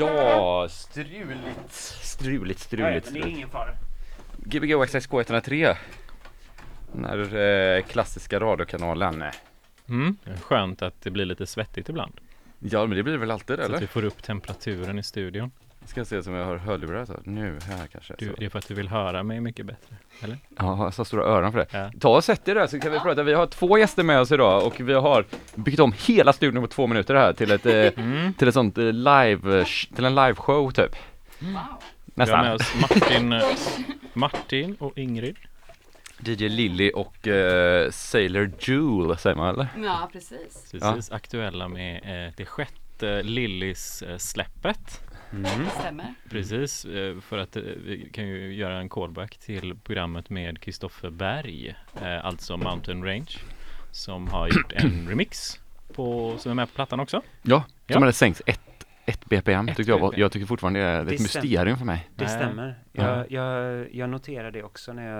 Ja, struligt. Struligt, struligt, struligt. ingen fara. Gbg OXXK 103. Den här eh, klassiska radiokanalen. Mm. Skönt att det blir lite svettigt ibland. Ja, men det blir det väl alltid Så att eller? vi får upp temperaturen i studion. Ska se som jag har hörlurar så. Nu här kanske. Du, så. det är för att du vill höra mig mycket bättre. Eller? Ja, jag har så stora öron för det. Ja. Ta och sätt er där så kan vi prata. Vi har två gäster med oss idag och vi har byggt om hela studion på två minuter här till ett, eh, Mm. till ett sånt eh, live, till en liveshow typ. Wow. Vi har med Nästan. oss Martin, eh, Martin och Ingrid. DJ Lilly och eh, Sailor Jewel säger man eller? Ja, precis. Precis aktuella med eh, det sjätte Lillis eh, släppet. Mm. Det stämmer. Precis, eh, för att eh, vi kan ju göra en callback till programmet med Kristoffer Berg, eh, alltså Mountain Range, som har gjort en remix på, som är med på plattan också. Ja, Ja. som hade sänkts ett, ett BPM Ett tyckte jag var, jag tycker fortfarande det är ett Det stämmer. mysterium för mig. Det stämmer. Ja. Jag, jag, jag noterar det också när jag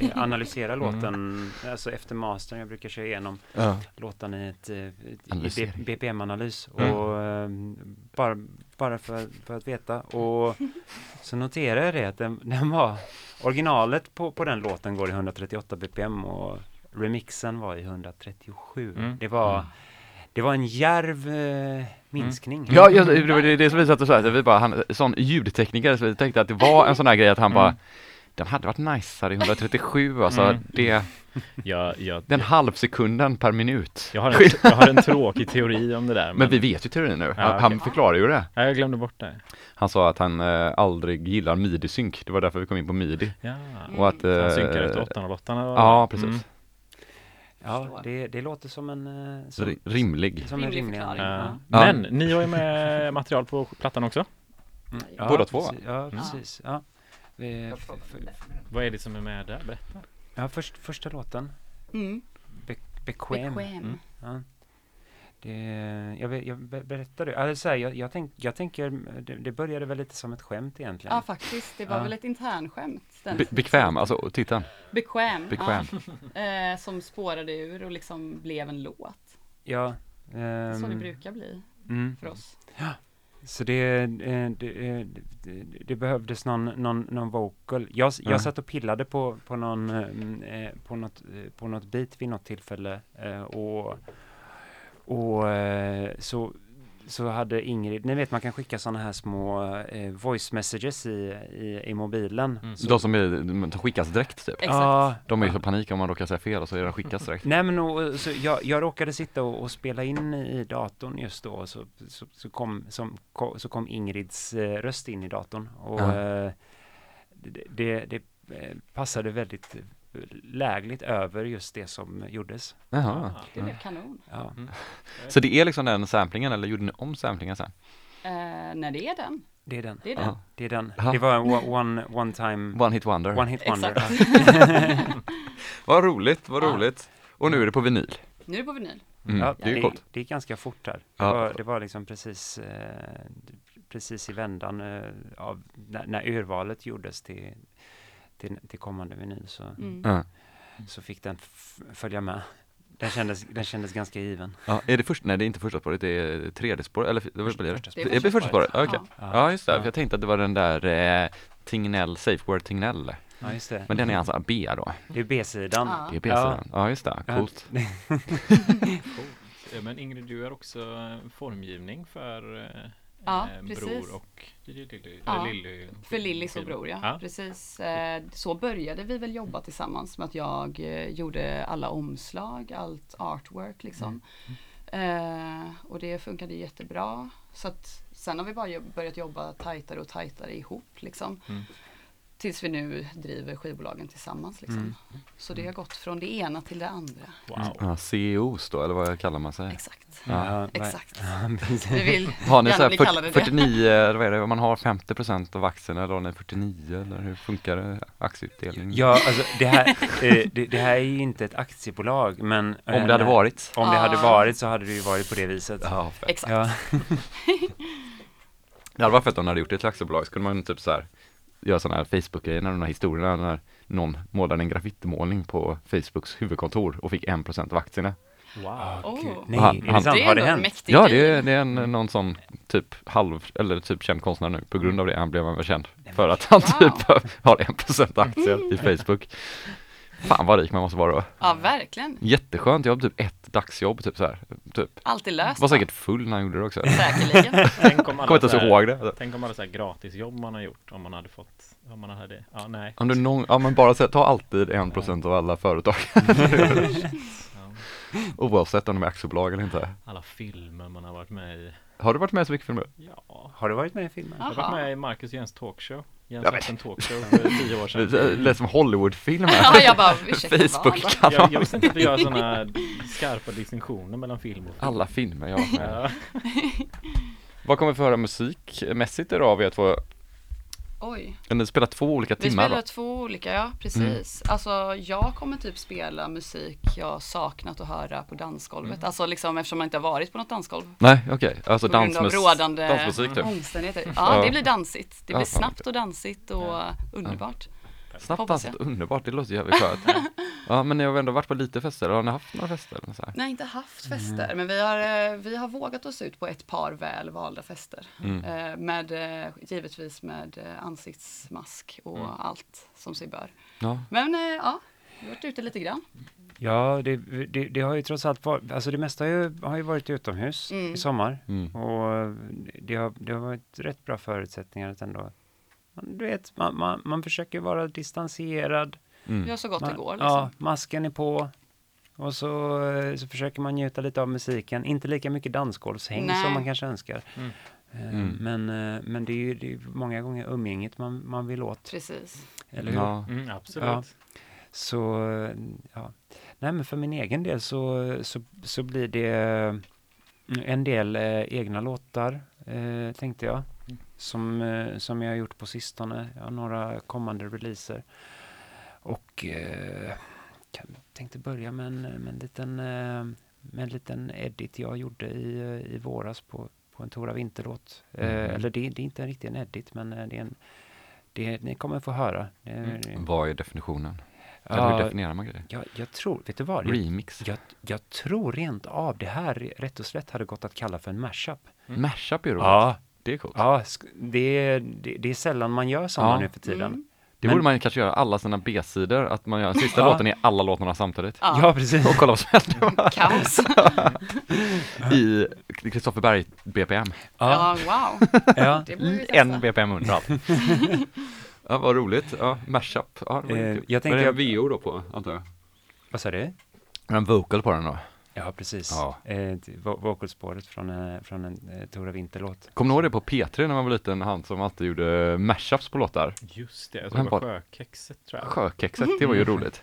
eh, analyserar Mm. låten, alltså efter mastern. Jag brukar köra igenom Ja. låtan i ett. B- BPM-analys Mm. och eh, bara, bara för, för att veta. Och så noterar jag det att den, den var originalet på, på den låten går i 138 BPM och remixen var i 137. Mm. Det var det var en järv eh, minskning. Ja, jag, det var det, det som vi satt och sa, vi bara, han, sån ljudtekniker, så vi tänkte att det var en sån här grej att han bara Mm. Den hade varit niceare i 137 alltså, Mm. det, Jag, jag, den halvsekunden per minut. jag, har en, jag har en tråkig teori om det där. Men vi vet ju teorin nu, Ja, han, han okej. förklarar ju det. Nej, jag glömde bort det. Han sa att han eh, aldrig gillar midi-synk, det var därför vi kom in på midi. Ja. Och att, Han synkar eh, efter 808 Ja, precis. Mm. Ja, det, det låter som en... eh, Som, ri- rimlig. som en Rimlig förklaring. Ja. Ja. Men ni har ju med material på plattan också. Mm. Båda två, va? precis, Ja, precis. Ja. F- Vad är det som är med där? Berätta. ja, först, första låten, Mm. Be, Bekväm. Bekväm. Mm. Ja. Det, jag, jag be- berättade, alltså, jag, jag, tänk, jag tänker, det, det började väl lite som ett skämt egentligen. Ja, faktiskt. Det var Ja. väl ett internskämt. Be- bekväm, alltså titeln. Bekväm. Bekväm. Ja. Eh, som spårade ur och liksom blev en låt. Ja. Det är så det ehm, brukar bli mm. för oss. Så det, eh, det, eh, det, det behövdes någon, någon, någon vocal. Jag, jag Ja. satt och pillade på, på, någon, eh, på, något, på något beat vid något tillfälle och, och så, så hade Ingrid, ni vet man kan skicka sådana här små eh, voice messages i, i, i mobilen. Mm. De som, är, de skickas direkt typ. Exakt. Ja, De är ju så panik om man råkar säga fel och så är de skickas direkt. Nej men och, så jag, jag råkade sitta och, och spela in i datorn just då och så, så, så, kom, som, ko- så kom Ingrids eh, röst in i datorn och Ja. eh, det, det, det eh, passade väldigt lägligt över just det som gjordes. Jaha. Det blev kanon. Ja. Mm. Så det är liksom den samplingen eller gjorde ni om samplingen sen? Eh, nej, det är den. Det är den. Det är den. Det är den. Det var en one, one, time, One hit wonder. one hit wonder. Exakt. Vad roligt, vad roligt. Och nu är det på vinyl. Nu är det på vinyl. Mm, Ja, det är det, det gick ganska fort här. Det, Ja. var, det var liksom precis, eh, precis i vändan eh, av när, när urvalet gjordes till, till, till kommande vinyl så, Mm. Ja. så fick den följa med. Den kändes, den kändes ganska given. Ja, är det först, nej det är inte första spåret, det är tredje spåret, eller vad blir det? Första är Det är första spåret, ja, okej. Ja. Ja just det, Ja. för jag tänkte att det var den där eh, Tignell, Safeword Tignell. Ja, just det. Men den är alltså B då? Det är B-sidan. Ja. Det är B-sidan. Ja just det, Ja. coolt. Eh, Men Ingrid, du är också formgivning för eh, Ja, eh, precis. Bror och Lilly. Ja, Lilly För Lillis och Bror, ja. Ja. Precis. Eh, så började vi väl jobba tillsammans med att jag eh, gjorde alla omslag, allt artwork liksom. Eh, och det funkade jättebra. Så att sen har vi bara börjat jobba tajtare och tajtare ihop liksom. Mm. Tills vi nu driver skivbolagen tillsammans liksom. Mm. Så det har gått från det ena till det andra. Wow. Ja, CEOs då, eller vad kallar man sig? Exakt. Ja. Exakt. Vi vill Har ni så gärna här bli 40, kallade det. 49, eller vad är det, om man har 50% av aktierna eller har ni 49 eller hur funkar det? Aktieutdelning? Ja, alltså det här, eh, det, det här är ju inte ett aktiebolag, men... eh, Om det hade när- varit? Om det hade Ja. varit så hade det ju varit på det viset. Ja. Exakt. Ja, Det hade varit fett om de hade gjort det till aktiebolag, så kunde man typ så här göra sådana här Facebook-grejer, när de här historierna när någon målade en graffitimålning på Facebooks huvudkontor och fick 1% av aktierna. Wow. Oh. Nej, Han- han-? Det Har det hänt? Ja, det är, det är en, någon sån typ halv, eller typ känd konstnär nu. På grund av det han blev han väl känd. För att han Wow. typ har en procent aktier i Facebook. Fan vad rik man måste vara då. Ja, verkligen. Jätteskönt, jag har typ ett dagsjobb typ så här. Typ. Alltid löst. Var va? säkert full när han gjorde det också. Säkerligen. Tänk om alla, Kommer inte så ens här- ihåg det. tänk om alla så här gratisjobb man har gjort om man hade fått, om man hade, ja nej. Om du någon, ja men bara så, ta alltid en procent av alla företag. Ja, Oavsett om de är aktiebolag eller inte. alla filmer man har varit med i. Har du varit med i så mycket filmer? Ja, Har du varit med i filmen? jag har varit med i Marcus Jens talkshow. Jens Ja, har men- haft en talkshow för tio år sedan. Det lät som Hollywoodfilmer. Ja, jag bara? Facebook-kanal. Jag, jag visste inte att vi gör sådana skarpa distinktioner mellan film och film. Alla filmer jag har med. Ja. Vad kommer vi få höra musikmässigt idag av er två? Oj. Ni spelar två olika Vi timmar spelar då? två olika, ja precis. Alltså jag kommer typ spela musik jag saknat att höra på dansgolvet. Alltså liksom eftersom man inte har varit på något dansgolv. Nej, okej. Alltså På grund av rådande dansmusik typ. omständigheter. Ja, Ja. det blir dansigt. Det Ja, blir snabbt och dansigt och underbart. Snabbt dansat, underbart, det låter jävligt skönt. Ja, men ni har ändå varit på lite fester, har ni haft några fester? Eller så här? Nej, inte haft fester, men vi har, eh, vi har vågat oss ut på ett par väl valda fester. Mm. Eh, Med, eh, givetvis med ansiktsmask och Mm. allt som sig bör. Ja. Men ja, vi har varit ute lite grann. Ja, det, det, det har ju trots allt varit, alltså det mesta har ju, har ju varit utomhus Mm. i sommar. Mm. Och det har, det har varit rätt bra förutsättningar att ändå, du vet, man, man, man försöker vara distanserad. Mm. har så gott det Man, går. Liksom. Ja, masken är på. Och så, eh, så försöker man njuta lite av musiken. Inte lika mycket dansgolvshäng som man kanske önskar. Mm. Eh, Mm. Men, eh, men det är ju det är ju många gånger umgänget man, man vill åt. Precis. Eller hur? Ja. Mm, absolut. Ja. Så, ja. Nej, men för min egen del så, så, så blir det en del eh, egna låtar, eh, tänkte jag. Mm. Som, eh, som jag har gjort på sistone. Jag har några kommande releaser. Och eh, jag tänkte börja med en, med en liten eh, med en liten edit jag gjorde i, eh, i våras på, på en Tora Vinterlåt. Eh, Mhm. eller det, det är inte riktigt en edit, men eh, det är en det, ni kommer få höra. Det, Mm. Vad är definitionen? Eller hur Ja, definierar man grejer? jag, jag tror, vet du vad? Remix? jag, jag tror rent av det här rätt och slätt hade gått att kalla för en mashup. Mm. Mashup är roligt. Ja, Det är coolt. ja det, är- det, det är sällan man gör sådana Ja. nu för tiden. Mm. Det Men- borde man kanske göra alla sina B-sidor, att man gör sista Ja. låten i alla låtarna samtidigt. Ja, Ja, precis. Och kolla vad som händer kaos. i Kristoffer Berg BPM. Ja, Ja, wow. ja. Det. En BPM under allt. ja, vad roligt. Ja, mashup. Ja, det var Eh, jag tänkte det är jag- en VO då på, antar jag? Vad sa du? En vocal på den då? Ja, precis. Ja. Eh, t- vo- vocalspåret från, eh, från en eh, Tora Vinter-låt. Kommer ni ihåg det på P3 när man var liten, han som alltid gjorde mashups på låtar? Just det, jag tror det var Sjökexet tror jag. Sjökexet, det var ju roligt.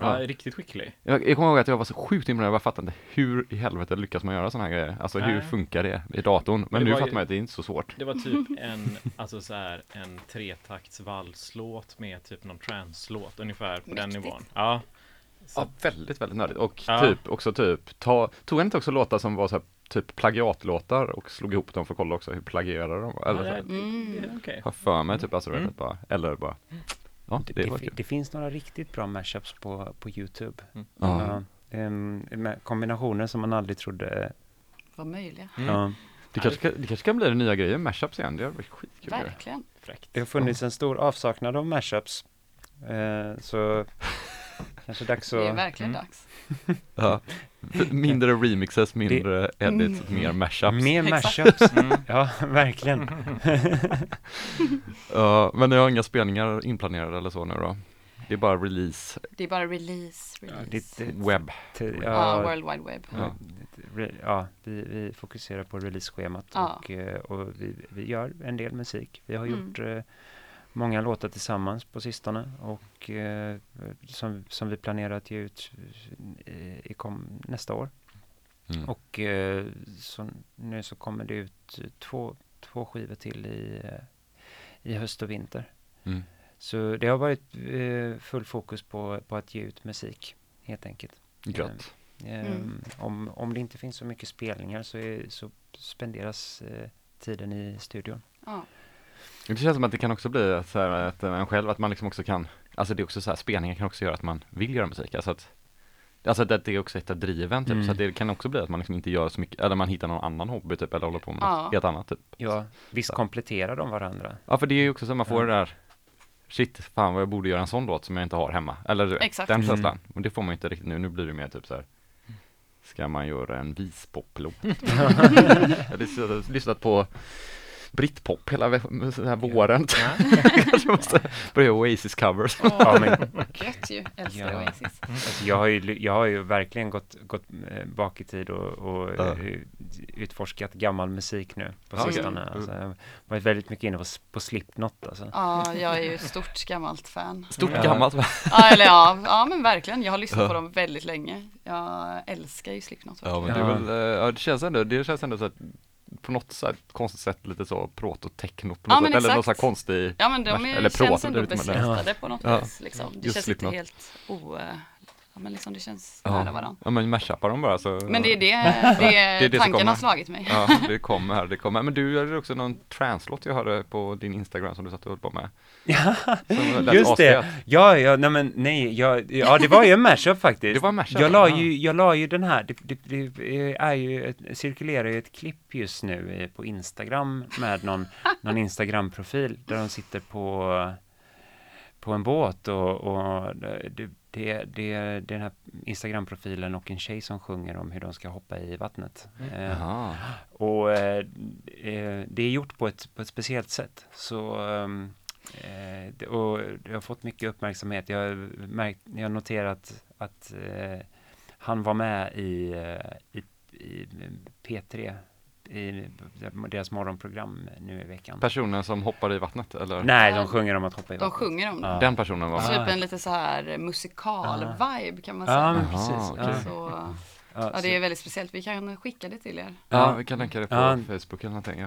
Ja, Ja. riktigt skicklig. Jag, jag kommer ihåg att jag var så sjukt imponerad, jag fattade inte hur i helvete lyckas man göra sådana här grejer? Alltså hur Nej. funkar det i datorn? Men Det nu fattar man att det är inte så svårt. Det var typ en, alltså så här, en tretakts valslåt med typ någon translåt ungefär på den Mäktigt. nivån. Ja. Så, Ja, väldigt, väldigt nördigt. Och Ja. typ också typ, ta, tog han inte också låtar som var så här, typ plagiatlåtar och slog ihop dem för att kolla också hur plagierade de var? Eller så ja, det, det, okej. har för mig typ, alltså, Mm. mm. bara, eller bara, ja, Det, det, det, var det finns några riktigt bra mashups på, på Youtube. Mm. Ja. Med kombinationer som man aldrig trodde. Vad möjliga. Mm. Ja. Det, kanske, kan- det kanske kan bli den nya grejen, mashups igen, det har varit skitkul. Verkligen. Det har funnits en stor avsaknad av mashups. Eh, så kanske dags Det är att... verkligen Mm. dags. Ja. Mindre remixes, mindre edits, Mm. mer mashups. Mer mashups. Mm. Ja, verkligen. Ja, men ni har inga spelningar inplanerade eller så nu då? Det är bara release, Det är bara release, Ja, release. det- det- webb. T- Ja, Ja, World Wide Web. Ja. re- ja vi, vi fokuserar på release-schemat Ja. och, eh, och vi, vi gör en del musik. Vi har Mm. gjort eh, många låtar tillsammans på sistone och eh, som, som vi planerar att ge ut i, i kom, nästa år. Mm. Och eh, så, nu så kommer det ut två, två skivor till i, eh, i höst och vinter. Mm. Så det har varit eh, full fokus på, på att ge ut musik, helt enkelt. Gött. Ehm, Mm. om, om det inte finns så mycket spelningar så, är, så spenderas eh, tiden i studion. Ja. Det känns som att det kan också bli så här att man själv, att man liksom också kan, alltså det är också så här, spelningar kan också göra att man vill göra musik, alltså att Alltså att det är också ett av driven typ, Mm. så att det kan också bli att man liksom inte gör så mycket, eller man hittar någon annan hobby typ, eller håller på med Ja. något helt annat typ. Ja, visst kompletterar de varandra. Ja för det är ju också så, man får Ja. det där Shit, fan vad jag borde göra en sån låt som jag inte har hemma. Eller du vet, den Mm. känslan. Men det får man ju inte riktigt nu, nu blir det mer typ så här. Ska man göra en vispop-låt? jag har lyssnat på Britpop hela så här våren. Kanske måste börja Oasis covers. Ja, men Gött ju, älskar Ja. Oasis. Alltså, jag, har ju, jag har ju verkligen gått, gått eh, bak i tid och, och Ja. eh, utforskat gammal musik nu på Ja, sistone. Mm. Alltså, jag har varit väldigt mycket inne på, på Slipknot alltså. Ja, jag är ju stort gammalt fan. Stort Ja. gammalt. Ja, eller ja, ja men verkligen. Jag har lyssnat på dem väldigt länge. Jag älskar ju Slipknot. Ja men det väl, eh, det känns ändå, det känns ändå så att på något sätt, konstigt sätt lite så proto-techno på Ja, något men sätt, eller någon här konstig Ja men de är, eller känns prosa, ändå besläktade på något Ja. vis liksom. Det Just känns inte helt o... Ja men liksom det känns Ja, nära varandra. ja men mashupar dem bara så Men det är det, det, är det som tanken har slagit mig. Ja, det kommer här, det kommer. Men du gör också någon translåt jag hörde på din Instagram som du satt och höll på med. Ja, just det. Ja, ja, nej men nej, ja, ja det var ju en mashup faktiskt. Det var en mashup, Jag la ju, jag la ju den här, det, det, det är ju, ett, cirkulerar ju ett klipp just nu eh, på Instagram med någon, någon Instagram-profil där de sitter på, på en båt och, och det, det, det, är den här Instagram-profilen och en tjej som sjunger om hur de ska hoppa i vattnet. Eh, Jaha. och eh, eh, det är gjort på ett, på ett speciellt sätt. Så, ehm, eh, och det har fått mycket uppmärksamhet. Jag har, märkt, jag har noterat att eh, han var med i, eh, i, i P3, i deras morgonprogram nu i veckan. Personen som hoppar i vattnet eller? Nej, de sjunger om att hoppa i De vattnet. sjunger om det. Ja. Den personen var Ah. Typ en lite så här musikal-vibe kan man säga. Ja, men precis. Ja, Så, ja, det är väldigt speciellt. Vi kan skicka det till er. Ja, vi kan länka det på Ja. Facebook eller någonting.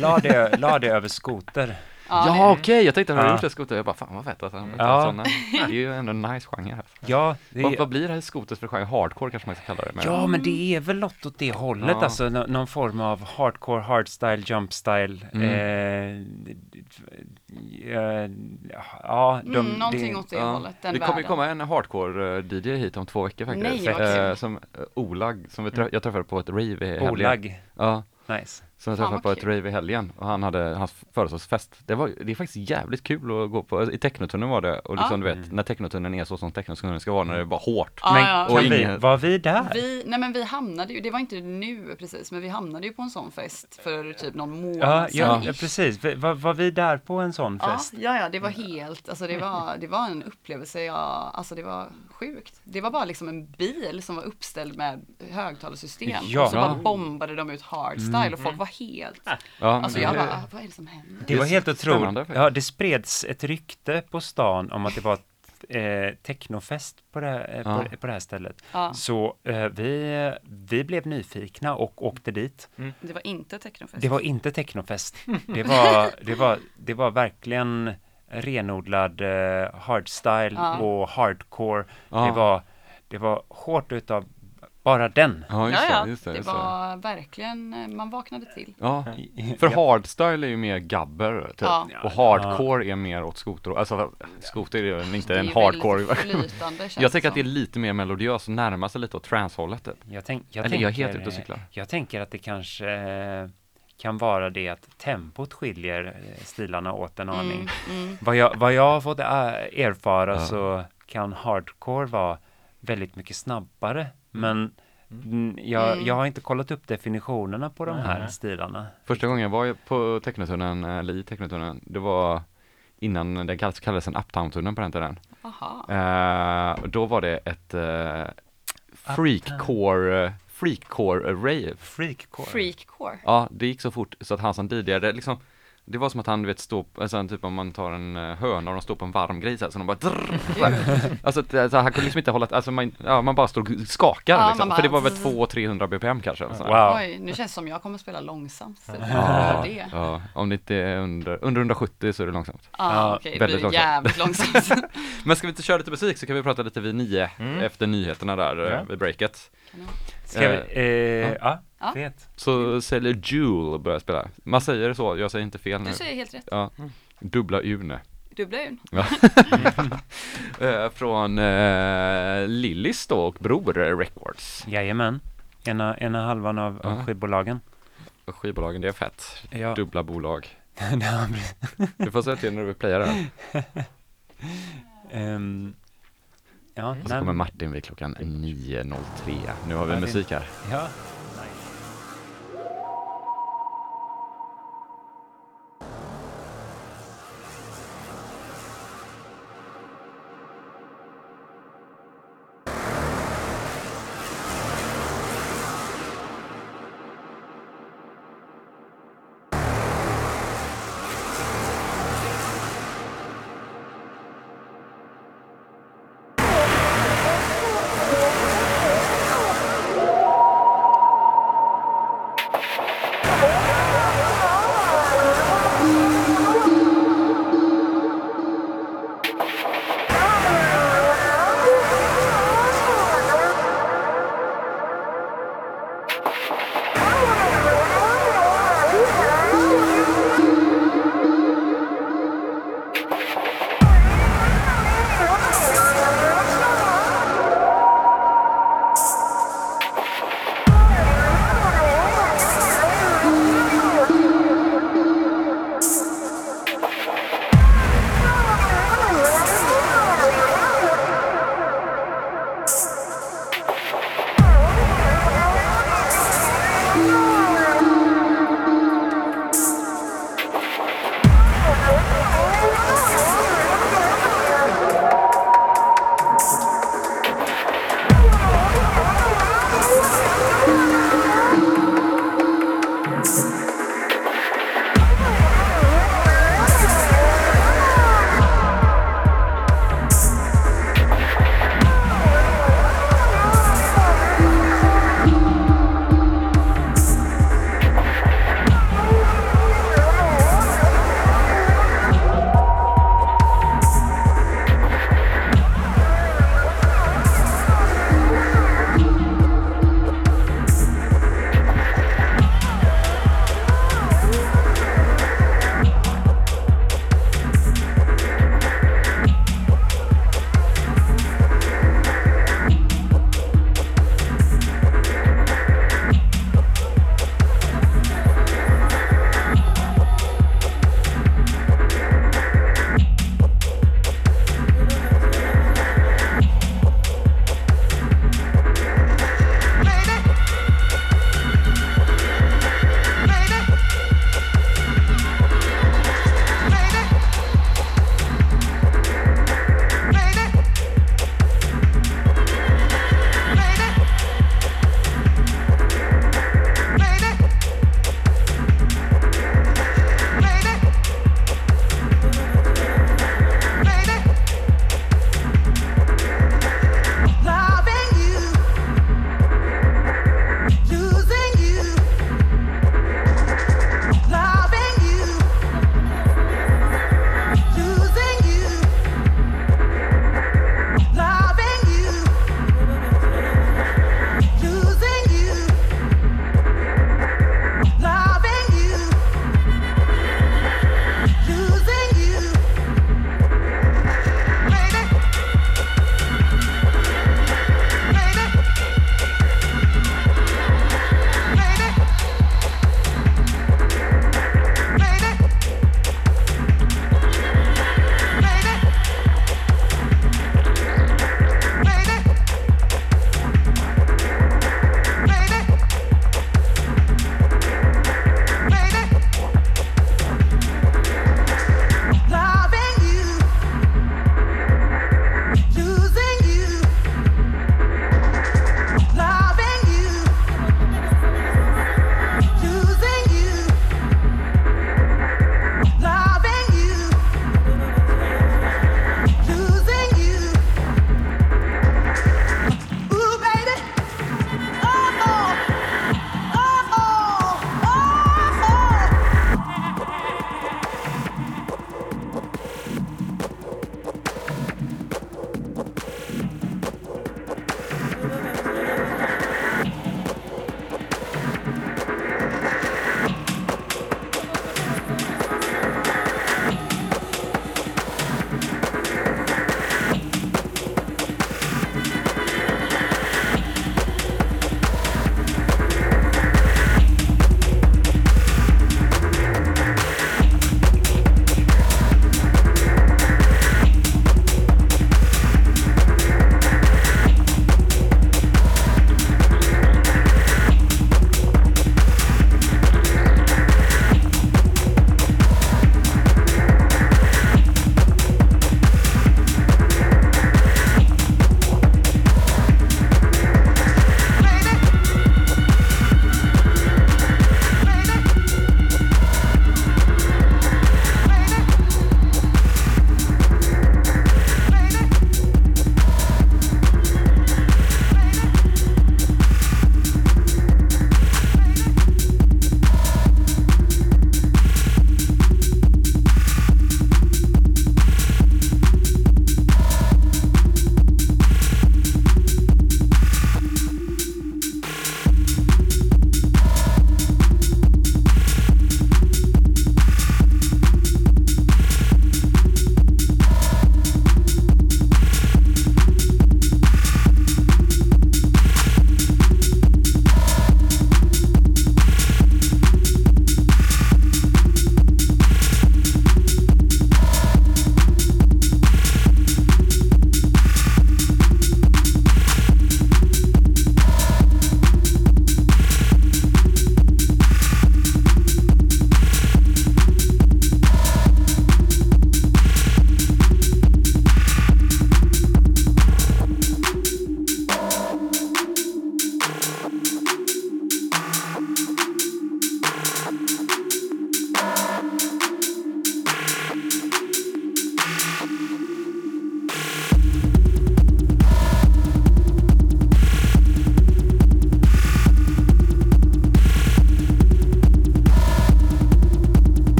La, det, la det över skoter. Ja, Ja okej, jag tänkte att du Ja. hade gjort det skoter. Jag bara fan vad fett att han Ja. sådana. Det är ju ändå en nice genre. Alltså. Ja, det Vad, vad blir det här skoters för genre? Hardcore kanske man ska kalla det. Men... Ja, men det är väl något åt det hållet, Ja. alltså nå- någon form av hardcore, hardstyle, jumpstyle. Mm. Eh, eh, ja, de, Mm, någonting det, åt det Ja. hållet, den det kommer ju komma en hardcore-DJ hit om två veckor faktiskt. Nej, Eh, som eh, Olag, som vi trä- jag träffade på ett rave i. Olag. Ja, Nice. Som jag Fan, träffade på ett rave i helgen och han hade hans födelsedagsfest. Det var, det är faktiskt jävligt kul att gå på, i technotunneln var det och liksom Ja. du vet, när technotunneln är så som technotunneln ska vara, när det är bara hårt. Ja, men ja. Och vi, ingen- var vi där? Vi, nej men vi hamnade ju, det var inte nu precis, men vi hamnade ju på en sån fest för typ någon månad ja, ja, ja, precis. Vi- Var, var vi där på en sån Ja, fest? ja, ja, det var helt, alltså det var, det var en upplevelse, jag, alltså det var sjukt. Det var bara liksom en bil som var uppställd med högtalarsystem Ja. och så bara bombade de ut hardstyle och folk var helt, Ja, alltså det- jag bara, vad är det som händer? Det var helt otroligt. Ja, det spreds ett rykte på stan om att det var ett eh, technofest på det, här- eh, Ja. på, på det här stället. Ja, Så eh, vi, vi blev nyfikna och åkte dit. det var inte technofest. Det var inte technofest. Det var, det var, det var verkligen renodlad eh, hardstyle Ja. och hardcore. Det, var, det var hårt utav bara den. Ja, just det, just det, det just det. var verkligen, eh, man vaknade till. Ja, för hardstyle är ju mer gabber typ. Ja. och hardcore är mer åt skoter. Alltså skoter är ju inte är en hardcore. flytande Jag tänker att det är lite mer melodiöst och närmar sig lite åt trance-hållet typ. Jag, tänk, jag, Eller jag är tänker, helt ute och cyklar. jag tänker att det kanske eh, kan vara det att tempot skiljer eh, stilarna åt en aning. Mm, mm. Vad, jag, vad jag har fått erfara Ja. så kan hardcore vara väldigt mycket snabbare. Men mm, jag, Mm. jag har inte kollat upp definitionerna på de här Nej. stilarna. Första gången jag var ju på Technotunneln, eller i Technotunneln, det var innan det kallades, kallades en Uptown-tunneln på den tiden. Aha. Eh, då var det ett eh, freakcore, freakcore rave. Freakcore. Freakcore. Ja, det gick så fort så att han som DJade liksom det var som att han du vet stå, alltså typ om man tar en eh, höna och de står på en varm grej så, här, så de bara drrr, så här. Alltså att, alltså, han kunde liksom inte hålla, alltså man, ja, man bara står och skakar Ja, liksom. man För det bara var väl zzz. 200-300 bpm kanske. så här. Wow. Oj, nu känns det som jag kommer spela långsamt. Så Ja, det. ja, om det inte är under, under 170 så är det långsamt. Ah, Ja, okej, det väldigt blir långsamt. jävligt långsamt. Men ska vi inte köra lite musik så kan vi prata lite vid nio Mm. efter nyheterna där eh, Ja. vid breaket. Ska vi, eh, ja, Ja. fet. Så säljer Jule börjar spela. Man säger så, jag säger inte fel nu. Du säger helt rätt. Ja, dubbla U nu. Dubbla ön. Eh, Från eh, Lillis då och Bror Records. Jajamän. Ena, ena halvan av, av Ja. skivbolagen. Skivbolagen, det är fett. Ja. Dubbla bolag. Ja, precis. Du får säga till när du playar det. Ehm, ja, Och så nej, kommer Martin vid klockan 9.03. Nu har vi Ja, det- musik här. Ja.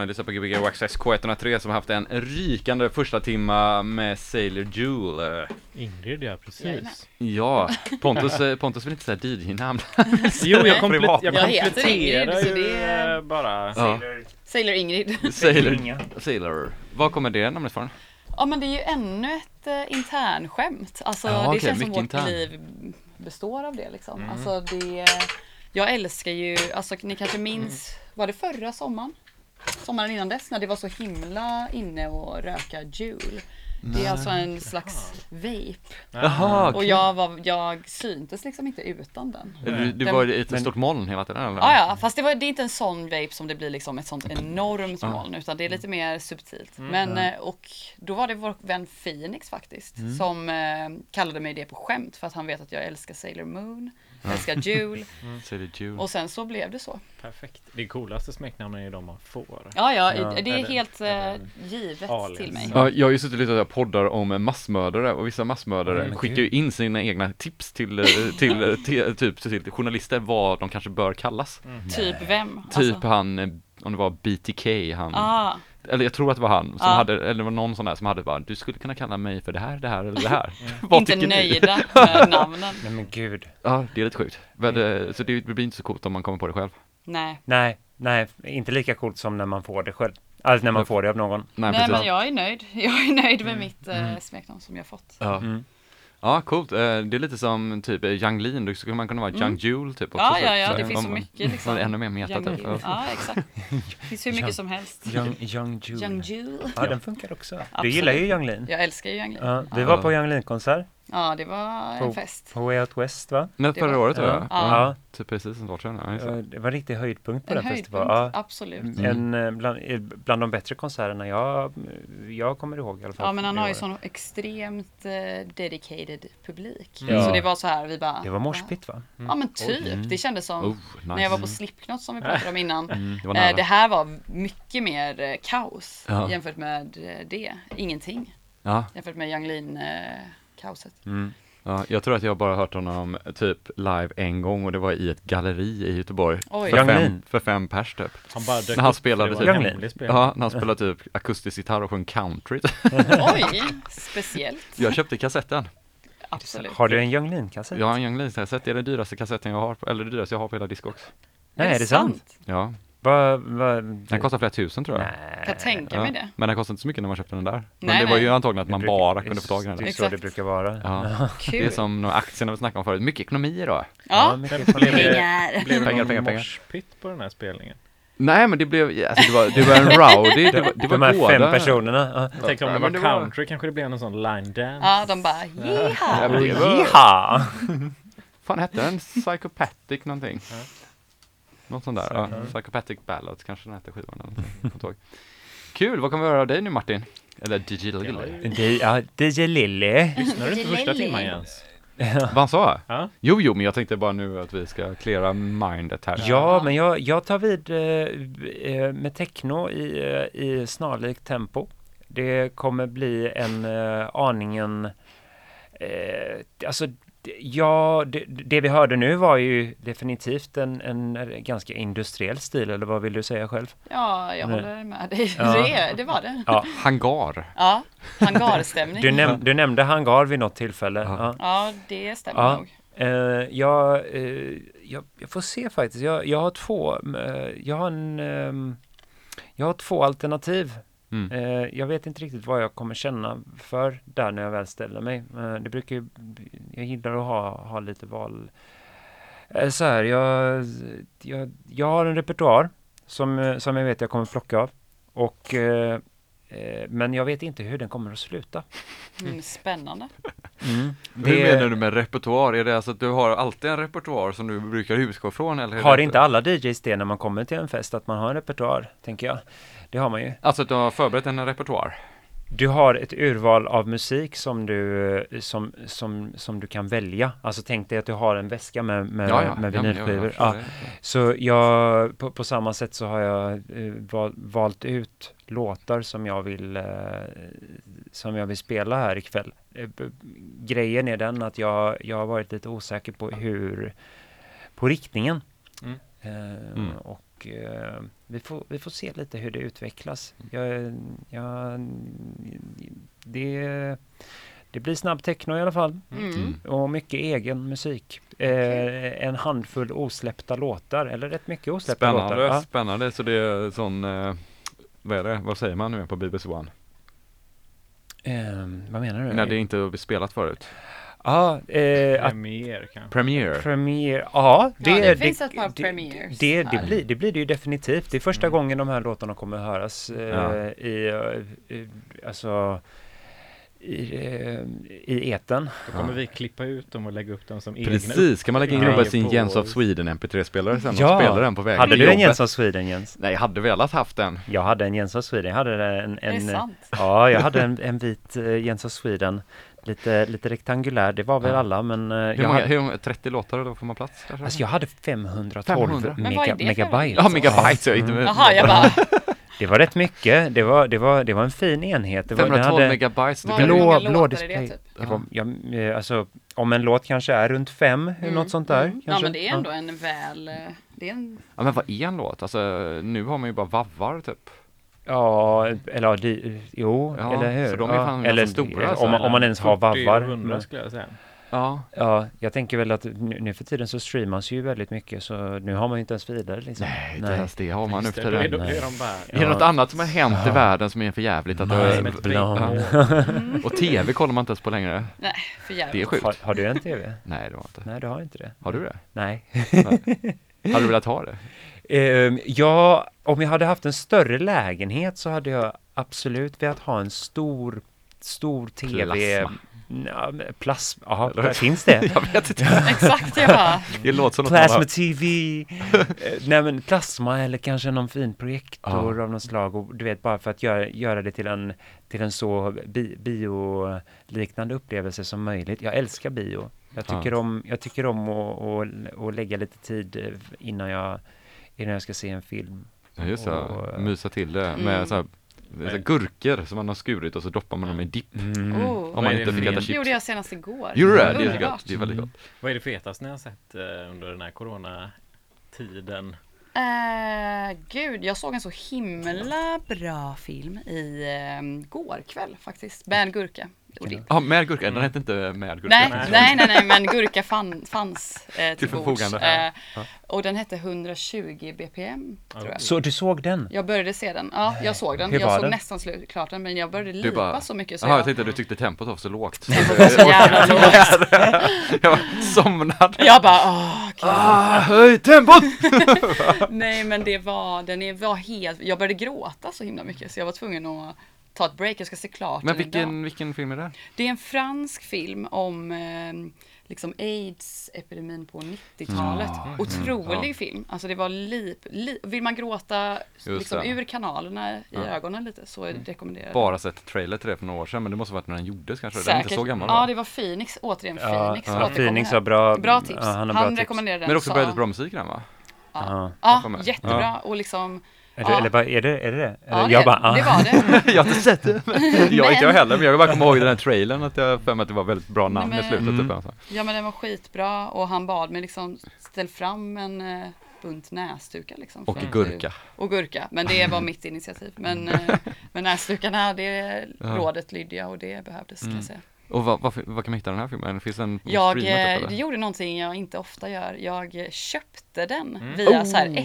Ni lyssnar på Gbg Access K103 som har haft en rykande första timma med Sailor Jewel. Ingrid ja, precis. Ja, Pontus, eh, Pontus vill inte säga DJ-namn. Jo, jag, komplet- Privat. jag Jag heter kompletterar Ingrid, så det- eh, bara. Ja, Sailor Ingrid. Sailor. Sailor. Var kommer det namnet ifrån? Ja men det är ju ännu ett eh, internskämt. Alltså Ja, det okej, känns som vårt intern. liv består av det liksom. Alltså det, jag älskar ju, alltså ni kanske minns, var det förra sommaren? Sommaren innan dess när det var så himla inne och röka Juul. Det är alltså en slags vape. Jaha, Och jag, var, jag syntes liksom inte utan den. Du, du Den- var i ett stort moln hela tiden eller? Ja, ja, fast det, var, det är inte en sån vape som det blir liksom ett sånt enormt moln, utan det är lite mer subtilt. Men, eh, och då var det vår vän Phoenix faktiskt, som eh, kallade mig det på skämt för att han vet att jag älskar Sailor Moon, älskar Jule, Jewel. och sen så blev det så. Perfekt. Det coolaste smeknamnet är ju de man får. Ja, ja, Ja, det är helt eller givet alias. till mig. Ja, jag har ju suttit och lyssnat på poddar om massmördare och vissa massmördare Men skickar ju in sina egna tips till, eh, till, eh, till, typ, till journalister vad de kanske bör kallas. Typ vem? Typ Alltså, han, om det var BTK, han, ah, eller jag tror att det var han som Ja. hade, eller det var någon sån där som hade bara, du skulle kunna kalla mig för det här, det här eller det här. Vad inte nöjda med namnen. Nej men gud. Ja, det är lite sjukt. Men, eh, så det blir inte så coolt om man kommer på det själv. Nej. Nej, nej, inte lika coolt som när man får det själv. Alltså när man får det av någon. Nej, Nej men jag är nöjd. Jag är nöjd med mitt eh, smeknamn som jag fått. Ja. Mm. Ja, coolt. Eh, Det är lite som typ eh, Young Lean, då skulle man kunna vara Young Jewel typ också. Mm. Ja, så- ja, ja, så- det finns om så mycket liksom. Ännu mer meta typ. Ja. Exakt. Det finns hur mycket som helst. Young, young Jule. Young Jule. Ja, den funkar också. Du Absolut. gillar ju Young Lean. Jag älskar ju Young Lean. Ja, vi var på Young Lean-konsert Ja, det var en På- fest. på Way Out West va? Nej, Det förra var- året tror jag. Ja. Ja. Ja. Typ precis en år sedan. Ja, det. Det var en riktig höjdpunkt på En den höjdpunkt, festivalen. Ja. absolut. En, eh, bland, eh, bland de bättre konserterna jag, jag kommer ihåg i alla fall. Ja men han det har ju sån extremt eh, dedicated publik. Ja. Så det var så här, vi bara... Det var morspitt va? Ja men typ. Det kändes som Oh, nice. när jag var på Slipknot som vi pratade om innan. Mm, det var Eh, det här var mycket mer eh, kaos Ja. jämfört med det. Ingenting Ja, jämfört med Young Lean kaoset. Mm. ja, jag tror att jag bara hört honom typ live en gång och det var i ett galleri i Göteborg. Oj. För fem, för fem pers typ. Han bara dök När han spelade typ- spelning. Ja, när han spelade typ akustisk gitarr och sjöng country. Oj, speciellt. Jag köpte kassetten. Absolut. Har du en Young Lean-kassett? Jag har en Young Lean-kassett, det är den dyraste kassetten jag har, eller det dyraste jag har på hela Discogs. Nej, är det sant? Ja, Va, va, den kostar flera tusen tror jag. Nej. Kan tänka mig det. Men den kostade inte så mycket när man köpte den där. Men Nej, det var ju nej. antagligen att Det man brukar- bara kunde få tag i den Det är så det brukar vara. Ja. Kul. Det är som några aktierna vi snackade om förut, mycket ekonomi då. Ja, mycket Blev det, pengar. blev det Pengar, pengar, pengar. morspitt på den här spelningen? Nej men det blev, ja, alltså det var, det var en rowdy, det var, det var De här båda. fem personerna. Ja. Jag tänkte om Ja, det men var det var- country kanske det blev någon sån line dance. Ja, de bara Ja, jiha. men det Jiha! fan hette den? Psychopathic någonting? Något sånt där, ja. Psychopathic Ballads kanske den hette skivan eller. Kul, vad kommer vi höra av dig nu Martin? Eller DJ? D- Ja, DJ Lilly. Lyssnade du inte första timman Jens? Vad han sa? Ja. Jo, jo, men jag tänkte bara nu att vi ska cleara mindet här. Ja, men jag, jag tar vid eh, eh, med techno i, eh, i snarlikt tempo. Det kommer bli en eh, aningen... Eh, alltså, ja, det, det vi hörde nu var ju definitivt en, en ganska industriell stil, eller vad vill du säga själv? Ja, jag håller med dig. Ja. Det, det var det. Ja, Hangar. Ja, hangarstämning. du, näm du nämnde hangar vid något tillfälle. Ja. Ja. Ja, det stämmer Ja. nog. Eh, jag, eh, jag, jag får se faktiskt. Jag, jag har två, eh, jag har en, ehm, jag har två alternativ. Mm. Eh, jag vet inte riktigt vad jag kommer känna för där när jag väl ställer mig. Eh, det brukar ju, jag gillar att ha, ha lite val. Eh, så här, jag, jag, jag har en repertoar som, eh, som jag vet jag kommer plocka av. Och, eh, eh, men jag vet inte hur den kommer att sluta. Mm, spännande. Mm. Hur menar du med repertoar? Är det alltså att du har alltid en repertoar som du brukar utgå från? Eller Har det- inte alla DJs det när man kommer till en fest, att man har en repertoar, tänker jag. Det har man ju. Alltså att du har förberett en repertoar? Du har ett urval av musik som du, som, som, som du kan välja. Alltså tänk dig att du har en väska med, med, med Ja, men vinylskivor. Ja, så jag, på, på samma sätt så har jag eh, val, valt ut låtar som jag vill eh, som jag vill spela här ikväll. Eh, grejen är den att jag, jag har varit lite osäker på hur på riktningen. Mm. Mm. Och och eh, vi, får, vi får se lite hur det utvecklas. Jag, jag, det, det blir snabb techno i alla fall Mm. och mycket egen musik. Eh, en handfull osläppta låtar, eller rätt mycket osläppta låtar. Spännande, Ja. spännande. Så det är sån, eh, vad är det, vad säger man nu på BBC One? Ehm, vad menar du? När det inte är spelat förut. Ja, eh, att Premiär kanske. Premiere. Premiere, ja det, Ja, det finns ett par det, premieres Det, det, blir, det blir det ju definitivt. Det är första gången de här låtarna kommer att höras eh, Ja. i, eh, i, alltså, i, eh, i eten. Då kommer Ja. vi klippa ut dem och lägga upp dem som egna Precis, kan man lägga in dem på sin Jens of Sweden MP3-spelare sen Ja. och spela den på vägen Hade du en? Jens of Sweden Jens? Nej, jag hade velat haft den. Jag hade en Jens of Sweden. Jag hade en, Är det en, sant? ja, jag hade en, en vit uh, Jens of Sweden. Lite, lite rektangulär, det var väl Ja. alla men eh, Hur jag, många, hade, hur, många- 30 låtar och då får man plats kanske? alltså jag hade 512 500. Men vad är mega, megabyte. ja, megabyte, jag inte Mm. Jaha, jag bara, Det var rätt mycket. Det var, det var, det var en fin enhet. Det var, den 512 hade- megabyte. Många blå, blå låtar är det, display. typ? Det var, ja, eh, alltså, om en låt kanske är runt fem, Mm, något sånt där. mm. Ja men det är ändå en väl, eh, det är en, ja, men vad är en låt? Alltså, nu har man ju bara vavvar typ. Ja, eller ja, de, jo, Ja, eller hur? så de är ja, fan eller ganska stora, alltså, om, man- om man ens har 40 vavvar. och 100 Men- skulle jag säga. Ja. Ja, jag tänker väl att nu, nu för tiden så streamas ju väldigt mycket så nu har man ju inte ens vidare liksom. Nej, inte ens det har man nu för det, är, tiden. är de bara... Är det något annat som har hänt i Ja. världen som är för jävligt? Att det Nej, är, men- Blown. blown. och tv kollar man inte ens på längre. nej för Det är jävligt. sjukt. Har, har du en TV? Nej, det var inte. Nej, du har inte det. Har du det? Nej. Hade du velat ha det? Ehm, ja, om jag hade haft en större lägenhet så hade jag absolut velat ha en stor, stor TV. Plasma. Ja, plasma, ja, Eller? finns det? Jag vet inte. Exakt, bara, Det låter som Plasma har... TV! Eh, Nej men plasma eller kanske någon fin projektor Ja. av något slag och du vet bara för att göra, göra det till en, till en så bi, bioliknande upplevelse som möjligt. Jag älskar bio. Jag Ja. tycker om, jag tycker om att, att, att lägga lite tid eh, innan jag, innan jag ska se en film. Ja, just det. Och, Mysa till det med Mm. så här, så här gurkor som man har skurit och så doppar man dem i dipp. Mm. oh. Om man inte fick äta film? Det chips. gjorde jag senast igår. Gjorde du det? Det är, gott. det är väldigt gott. Vad är det fetaste ni har sett eh, under den här coronatiden? Eh, gud, jag såg en så himla bra film i eh, går kväll faktiskt. Med gurka. Ja, med gurka. Den hette inte med gurka. nej, Nej. nej, nej, men gurka fann, fanns eh, till, Till bords. förfogande. Eh, och den hette 120 bpm, tror jag. Så du såg den? Jag började se den. Ja, jag såg den. Hur Jag såg den? nästan slut, klart den, men jag började Du lipa bara- så mycket så Jaha, jag jag, tänkte att du tyckte tempot var så lågt. det var så jävla lågt. jag var somnad. Jag bara, åh, gud. Ah, höj tempot! Nej, men det var, den är, var helt, jag började gråta så himla mycket så jag var tvungen att ta ett break. Jag ska se klart Men vilken, vilken film är det? Det är en fransk film om eh, liksom aids-epidemin på 90-talet. Mm. Otrolig Ja. film. Alltså det var li, li, Vill man gråta liksom, ur kanalerna i Ja. Mm. ögonen lite så är det rekommenderat. Bara sett trailer till det för några år sedan, men det måste ha varit när den gjordes kanske. Den är inte Säkert. så gammal. Ja, det var Phoenix. Återigen Ja, Phoenix. ja. Phoenix har bra, Bra tips. Ja, han han tips. rekommenderade den. Men det är också väldigt bra musik den va? Ja, Ja. ja jättebra. Och liksom, Eller, Ja. eller vad är det? Är det det? Eller, ja, jag det, bara, ah. det var det. jag har inte sett det. jag, inte jag Men- heller, men jag vill bara komma ihåg den här trailern att jag för mig att det var väldigt bra namn Nej, i men- slutet. Mm. Typ. Ja men den var skitbra och han bad mig liksom ställ fram en eh, bunt näsdukar liksom. Och gurka. Och gurka, men det var mitt initiativ. Men, eh, men näsdukarna, det Ja. rådet lydde jag och det behövdes kan Mm. jag säga. Och vad, vad, vad kan man hitta den här filmen? Finns den Jag streamat, eh, typ, eller? gjorde någonting jag inte ofta gör. Jag eh, köpte den Mm. via så här Oh.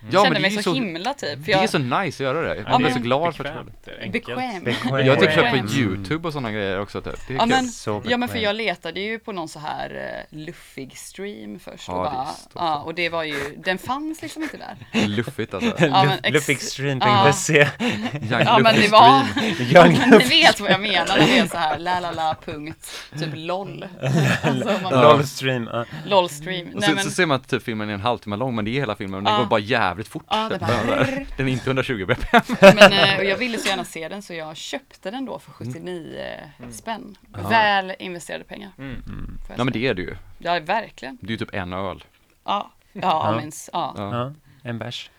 SF. Ja, Kände men det mig är så, så, himla typ. För det jag, är så nice att göra det. Ja, Jag blir men- så glad för det. Bekvämt, enkelt. bekväm. Bekväm. Jag har typ köpt på youtube och sådana grejer också typ. Det är Ja men, Så ja men för jag letade ju på någon så här eh, luffig stream först och Ja, bara, visst, ja och det var ju, den fanns liksom inte där. Det är luffigt alltså. Ja, men ex- Young Ja men det var, Stream. Ni vet vad jag menar när det är så här la la la punkt, typ LOL. Alltså man bara, LOL-stream. ja. LOL stream. Och Nej men, så ser man att typ filmen är en halvtimme lång men det är hela filmen och den Ja. går bara jävligt fort. Ja, det bara- den är inte 120 bpm. men eh, och jag ville så gärna se den så jag köpte den då för 79 spänn. Väl investerade pengar. Mm. jag Ja men det är det ju. Ja verkligen. Det är ju typ en öl. Ja, ja, Ja. minst. Ja. Ja. Ja, en bärs.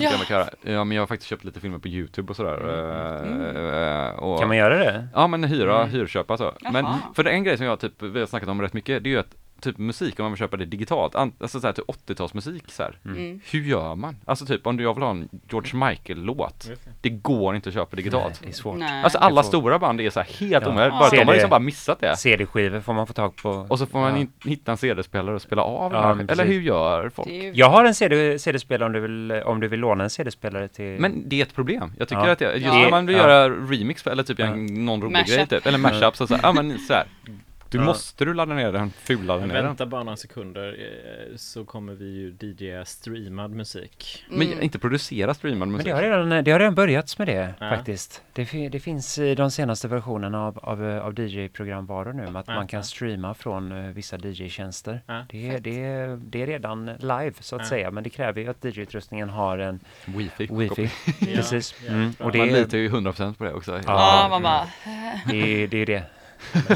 Göra. Ja men jag har faktiskt köpt lite filmer på youtube och sådär. eh, och, Mm. Kan man göra det? Ja men hyra, Mm. hyrköpa så. Men Jaha. för det är en grej som jag typ, vi har snackat om rätt mycket, det är ju att typ musik om man vill köpa det digitalt, alltså så här, typ 80-talsmusik så här. Mm. Hur gör man? Alltså typ om du jag vill ha en George Michael-låt, det går inte att köpa digitalt. Det är svårt. Nej. Alltså alla stora band är så här helt Ja. omöjligt, Ja. bara, de har CD. liksom bara missat det. CD-skivor får man få tag på. Och så får man Ja. in, hitta en CD-spelare och spela av Ja, den Eller hur gör folk? Ju, Jag har en CD, CD-spelare om du vill, om du vill låna en CD-spelare till... Men det är ett problem. Jag tycker Ja. att det, just Ja. när man vill Ja. göra remix eller typ Ja. någon rolig grej typ, eller mashup så, så här, ja men så här. Du Ja. måste du ladda ner den, fulladda Men ner den. vänta bara några sekunder eh, så kommer vi ju DJa streamad musik. Men Mm. inte producera streamad Men musik. det har redan, det har redan börjat med det Ja. faktiskt. Det, det finns i de senaste versionerna av, av, eh, av DJ-programvaror nu, att Ja, man kan streama från eh, vissa DJ-tjänster. Ja. Det, är- det, det är redan live så att Ja. säga, men det kräver ju att DJ-utrustningen har en Wifi. wifi. Precis. Ja, Mm. Och det Man är, litar ju 100% på det också. Ja. ja, man bara, det, är- det är det.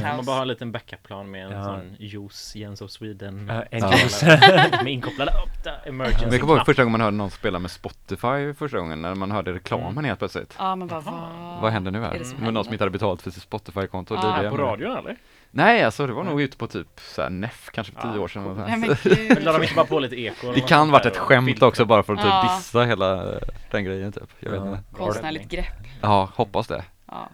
Man bara har en liten backup-plan med en Ja. sån juice, Jens of Sweden. Ja, en juice. med inkopplade upp där, emergency Men jag kommer ihåg första gången man hörde någon spela med Spotify första gången, när man hörde reklamen helt plötsligt. ja men bara vad, Vad händer nu är här? det som Med någon som inte hade betalt för sitt Spotify-konto. DJa På radion eller? Nej, alltså det var nog ute på typ såhär NEF, kanske för tio Ja, år sedan. Nej men Men gud. de inte bara på lite eko? Det kan varit ett skämt också bara för att typ Ja. dissa hela eh, den grejen typ. Jag vet inte. Konstnärligt grepp. Ja, hoppas det. Ja.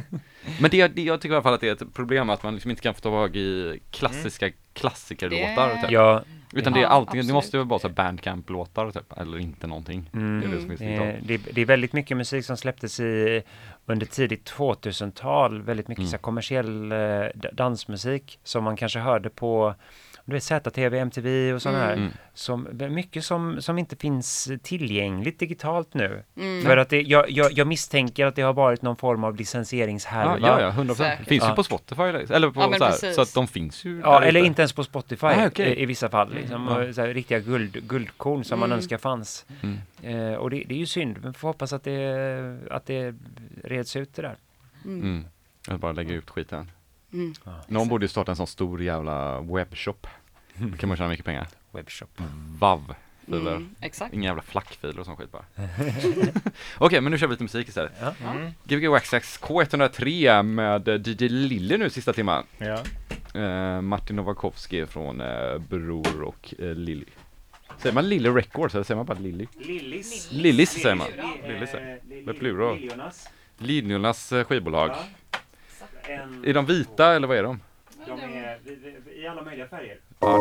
Men det, det, jag tycker i alla fall att det är ett problem att man liksom inte kan få tag i klassiska klassikerlåtar Det- typ. Ja, Utan det är alltid, det måste ju vara så bandcamp-låtar typ, eller inte någonting. Mm. Det är det så Det, det, är väldigt mycket musik som släpptes i under tidigt 2000-tal. Väldigt mycket Mm. så här kommersiell eh, dansmusik som man kanske hörde på du vet, ZTV, MTV och sådana här. Mm. Som, mycket som, som inte finns tillgängligt digitalt nu. Mm. För att det, jag, jag, jag misstänker att det har varit någon form av Ja, licensieringshärva. ja, ja, 100 procent. Säkert. Finns ju Ja. på Spotify, eller på Ja, så, här, så att de finns ju Ja, eller ute. inte ens på Spotify Ah, okej. i, i vissa fall. Liksom, Ja. och så här, riktiga guld, guldkorn som man Mm. önskar fanns. Mm. Eh, och det, det är ju synd, men får hoppas att det, att det reds ut det där. Mm. Mm. Jag bara lägger ut skiten. Mm. Någon borde ju starta en sån stor jävla webbshop. Då kan man tjäna mycket pengar. Webbshop. Vav. filer. Mm. Exakt. Inga jävla flackfiler och sån skit bara. Okej, men nu kör vi lite musik istället. Ja. Mm. Gbg Waxax K103 med DJ Lilly nu sista timmen. Ja. Eh, Martin Novakovsky från eh, Bror och eh, Lilly. Säger man Lilly Records eller säger man bara Lilly? Lillis. Lillis säger man. Lillis, med plural. Liljornas. Liljornas skivbolag. En, Är de vita eller vad är de? de är i alla möjliga färger. Ja,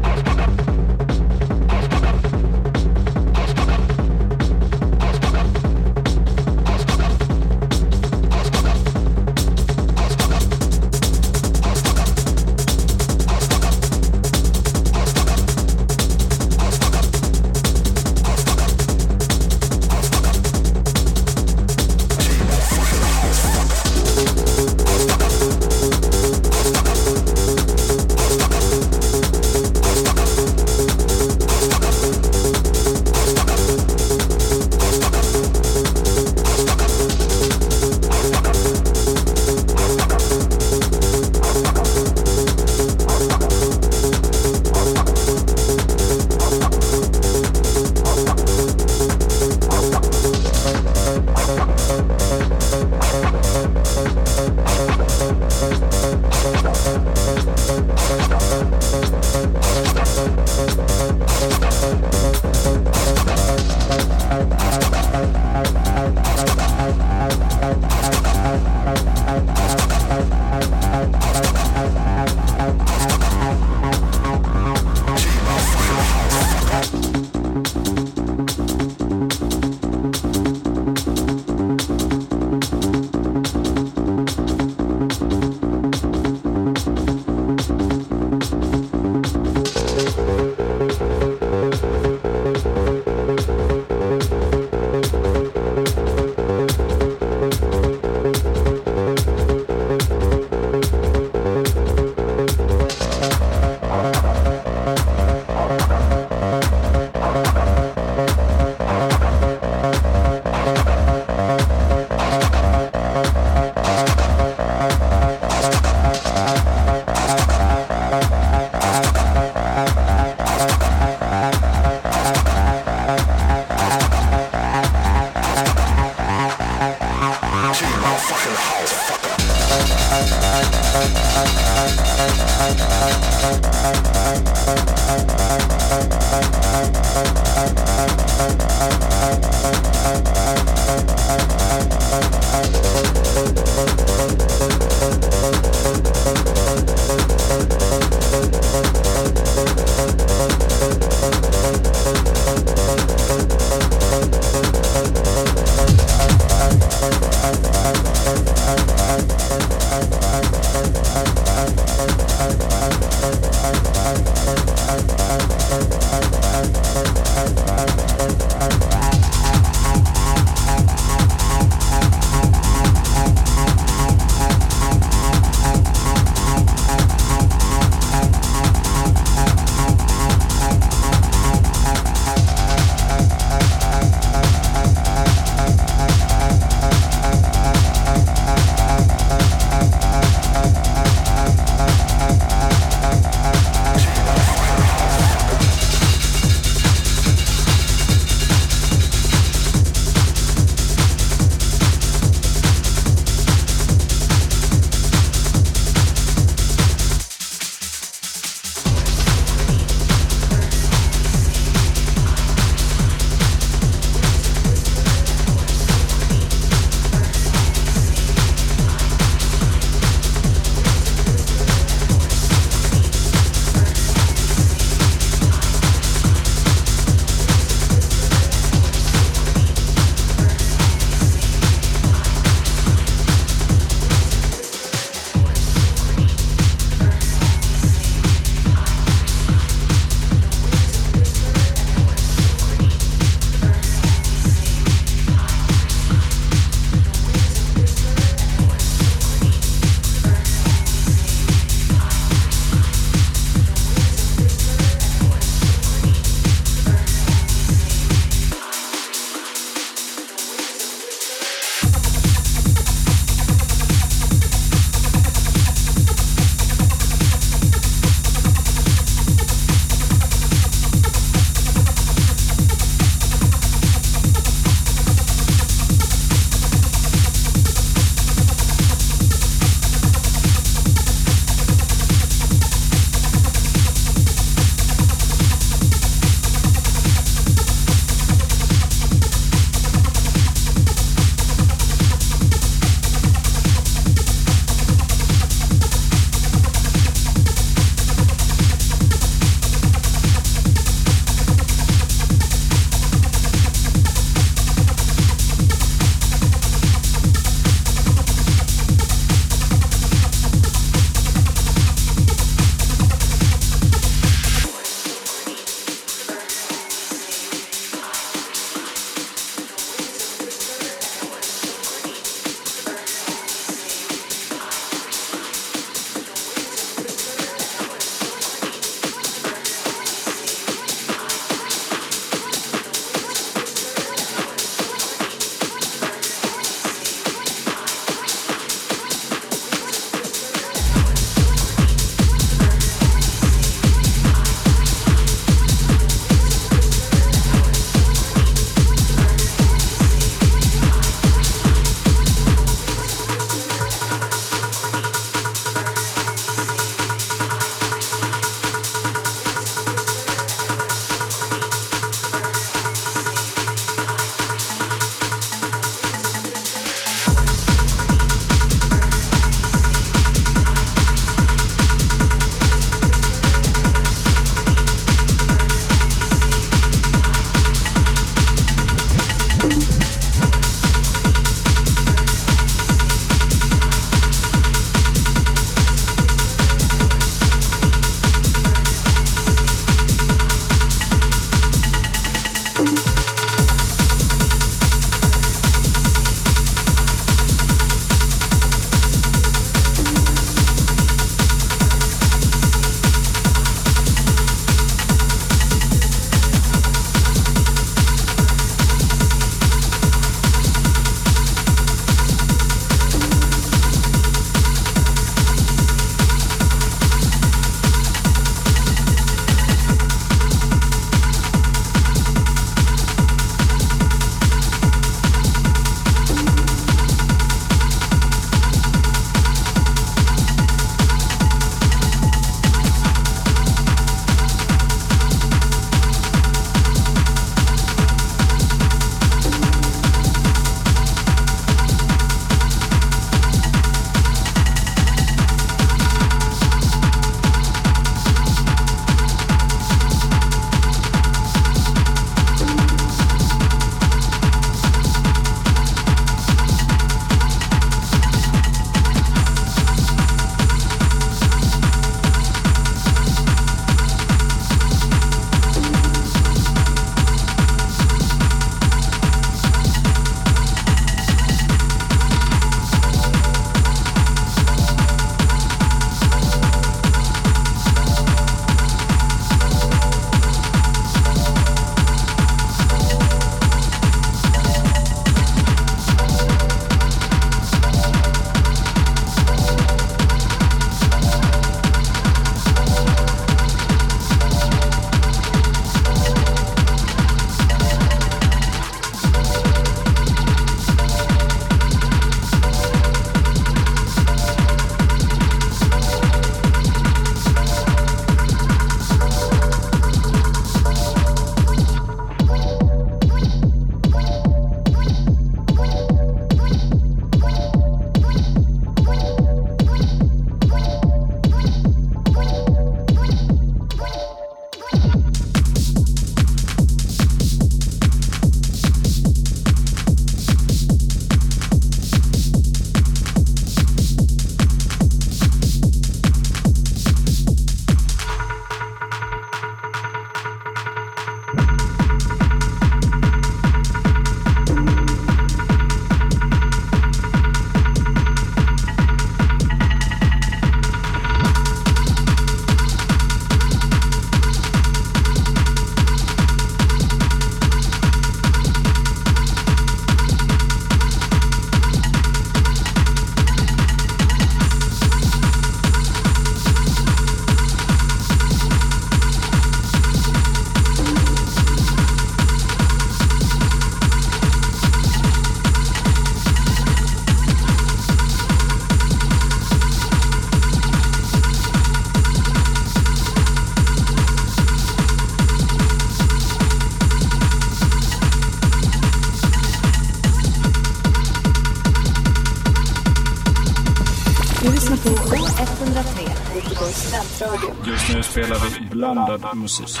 spelar vi blandad musik.